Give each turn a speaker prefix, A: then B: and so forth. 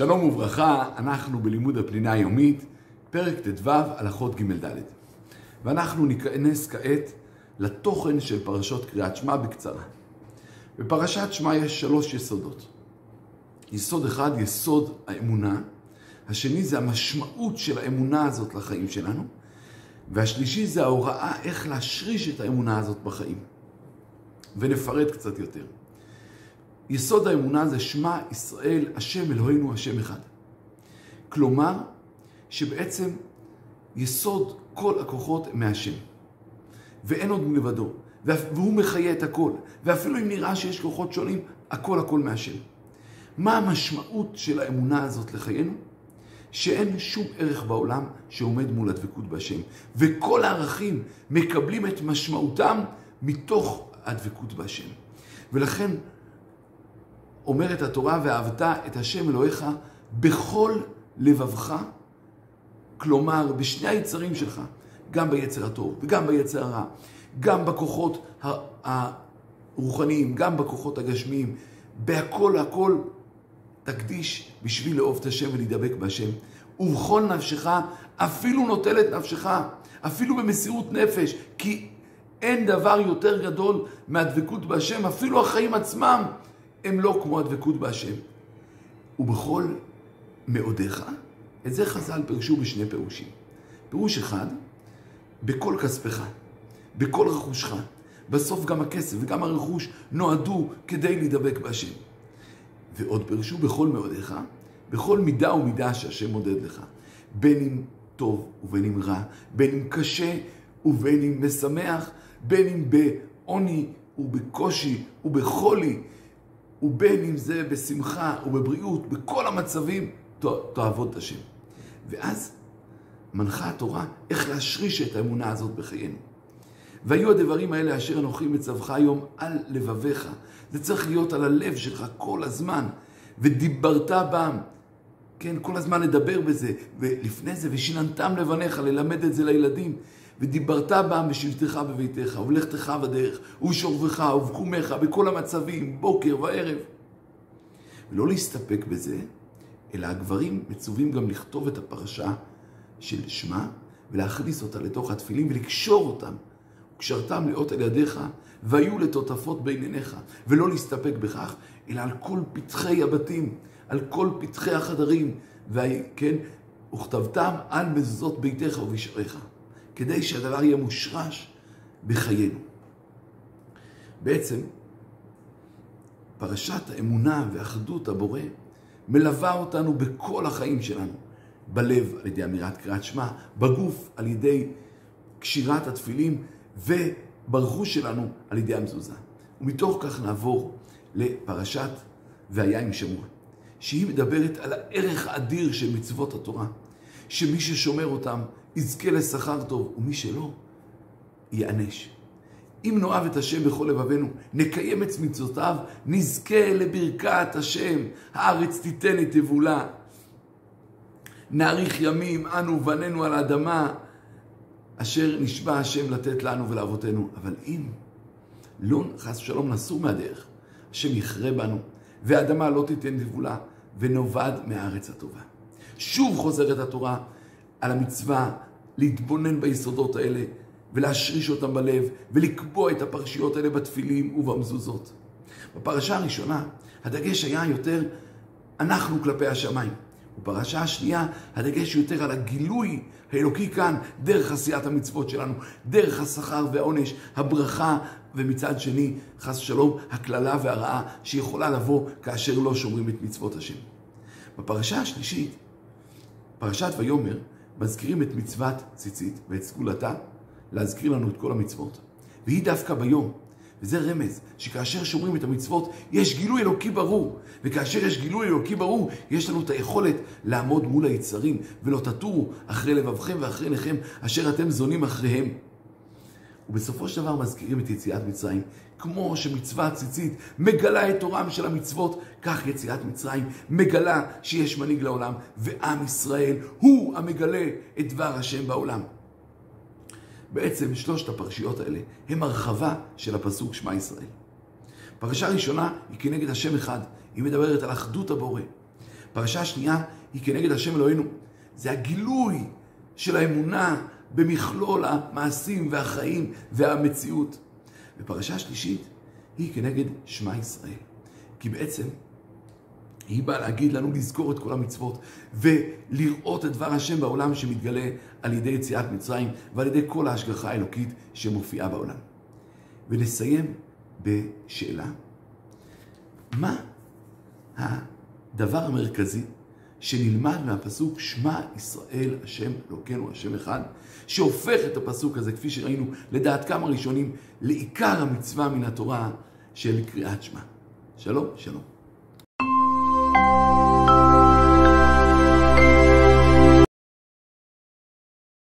A: שלום וברכה, אנחנו בלימוד הפנינה היומית, פרק ט"ו, הלכות ג' ד'. ואנחנו ניכנס כעת לתוכן של פרשות קריאת שמע בקצרה. בפרשת שמע יש שלוש יסודות. יסוד אחד, יסוד האמונה. השני זה המשמעות של האמונה הזאת לחיים שלנו. והשלישי זה ההוראה איך להשריש את האמונה הזאת בחיים. ונפרט קצת יותר. יסוד האמונה זה שמע ישראל, השם אלוהינו, השם אחד. כלומר, שבעצם יסוד כל הכוחות מהשם. ואין עוד מלבדו. והוא מחיה את הכל. ואפילו אם נראה שיש כוחות שונים, הכל הכל מהשם. מה המשמעות של האמונה הזאת לחיינו? שאין שום ערך בעולם שעומד מול הדבקות בהשם. וכל הערכים מקבלים את משמעותם מתוך הדבקות בהשם. ולכן אומרת התורה, ואהבת את השם אלוהיך בכל לבבך, כלומר, בשני היצרים שלך, גם ביצר הטוב וגם ביצר הרע, גם בכוחות הרוחניים, גם בכוחות הגשמיים, בהכל הכל תקדיש בשביל לאהוב את השם ולהידבק בהשם. ובכל נפשך, אפילו נוטל את נפשך, אפילו במסירות נפש, כי אין דבר יותר גדול מהדבקות בהשם, אפילו החיים עצמם הם לא כמו הדבקות בהשם. ובכל מאודיך, את זה חז"ל פירשו בשני פירושים. פירוש אחד, בכל כספך, בכל רכושך. בסוף גם הכסף וגם הרכוש נועדו כדי להידבק בהשם. ועוד פירשו בכל מאודיך, בכל מידה ומידה שהשם מודד לך. בין אם טוב ובין אם רע, בין אם קשה ובין אם משמח, בין אם בעוני ובקושי ובחולי, ובין אם זה בשמחה ובבריאות, בכל המצבים, תעבוד את השם. ואז מנחה התורה איך להשריש את האמונה הזאת בחיינו. והיו הדברים האלה אשר אנוכי מצווך היום על לבביך. זה צריך להיות על הלב שלך כל הזמן. ודיברת בם. כן, כל הזמן לדבר בזה. ולפני זה, ושיננתם לבניך, ללמד את זה לילדים. ודיברת בם בשבתך בביתך, ובלכתך בדרך, ובשוכבך, ובקומך, בכל המצבים, בוקר וערב. ולא להסתפק בזה, אלא הגברים מצווים גם לכתוב את הפרשה של שמע, ולהכניס אותה לתוך התפילים ולקשור אותם. וקשרתם לאות על ידיך, והיו לטוטפות בין עיניך. ולא להסתפק בכך, אלא על כל פתחי הבתים, על כל פתחי החדרים, וכן, וכתבתם על מזוזות ביתך ובשעריך. כדי שהדבר יהיה מושרש בחיינו. בעצם, פרשת האמונה ואחדות הבורא מלווה אותנו בכל החיים שלנו. בלב על ידי אמירת קריאת שמע, בגוף על ידי קשירת התפילים וברכוש שלנו על ידי המזוזה. ומתוך כך נעבור לפרשת והיה עם שמוע, שהיא מדברת על הערך האדיר של מצוות התורה, שמי ששומר אותם יזכה לשכר טוב, ומי שלא, ייענש. אם נאהב את השם בכל לבבינו, נקיים את מצוותיו, נזכה לברכת השם, הארץ תיתן את יבולה. נאריך ימים, אנו ובנינו על האדמה, אשר נשבע השם לתת לנו ולאבותינו. אבל אם לא, חס ושלום, נסור מהדרך, השם יכרה בנו, והאדמה לא תיתן יבולה, ונאבד מהארץ הטובה. שוב חוזרת התורה על המצווה להתבונן ביסודות האלה ולהשריש אותם בלב ולקבוע את הפרשיות האלה בתפילים ובמזוזות. בפרשה הראשונה הדגש היה יותר אנחנו כלפי השמיים. בפרשה השנייה הדגש יותר על הגילוי האלוקי כאן דרך עשיית המצוות שלנו, דרך השכר והעונש, הברכה ומצד שני, חס ושלום, הקללה והרעה שיכולה לבוא כאשר לא שומרים את מצוות השם. בפרשה השלישית, פרשת ויאמר, מזכירים את מצוות ציצית ואת סגולתה, להזכיר לנו את כל המצוות. והיא דווקא ביום. וזה רמז, שכאשר שומרים את המצוות, יש גילוי אלוקי ברור. וכאשר יש גילוי אלוקי ברור, יש לנו את היכולת לעמוד מול היצרים, ולא תטורו אחרי לבבכם ואחרי עיניכם, אשר אתם זונים אחריהם. ובסופו של דבר מזכירים את יציאת מצרים. כמו שמצוות ציצית מגלה את תורם של המצוות, כך יציאת מצרים מגלה שיש מנהיג לעולם, ועם ישראל הוא המגלה את דבר השם בעולם. בעצם שלושת הפרשיות האלה הם הרחבה של הפסוק שמע ישראל. פרשה ראשונה היא כנגד השם אחד, היא מדברת על אחדות הבורא. פרשה שנייה היא כנגד השם אלוהינו. זה הגילוי של האמונה במכלול המעשים והחיים והמציאות. ופרשה שלישית היא כנגד שמע ישראל. כי בעצם היא באה להגיד לנו לזכור את כל המצוות ולראות את דבר השם בעולם שמתגלה על ידי יציאת מצרים ועל ידי כל ההשגחה האלוקית שמופיעה בעולם. ונסיים בשאלה, מה הדבר המרכזי שנלמד מהפסוק שמע ישראל השם אלוקינו השם אחד, שהופך את הפסוק הזה, כפי שראינו לדעת כמה ראשונים, לעיקר המצווה מן התורה של קריאת שמע. שלום, שלום.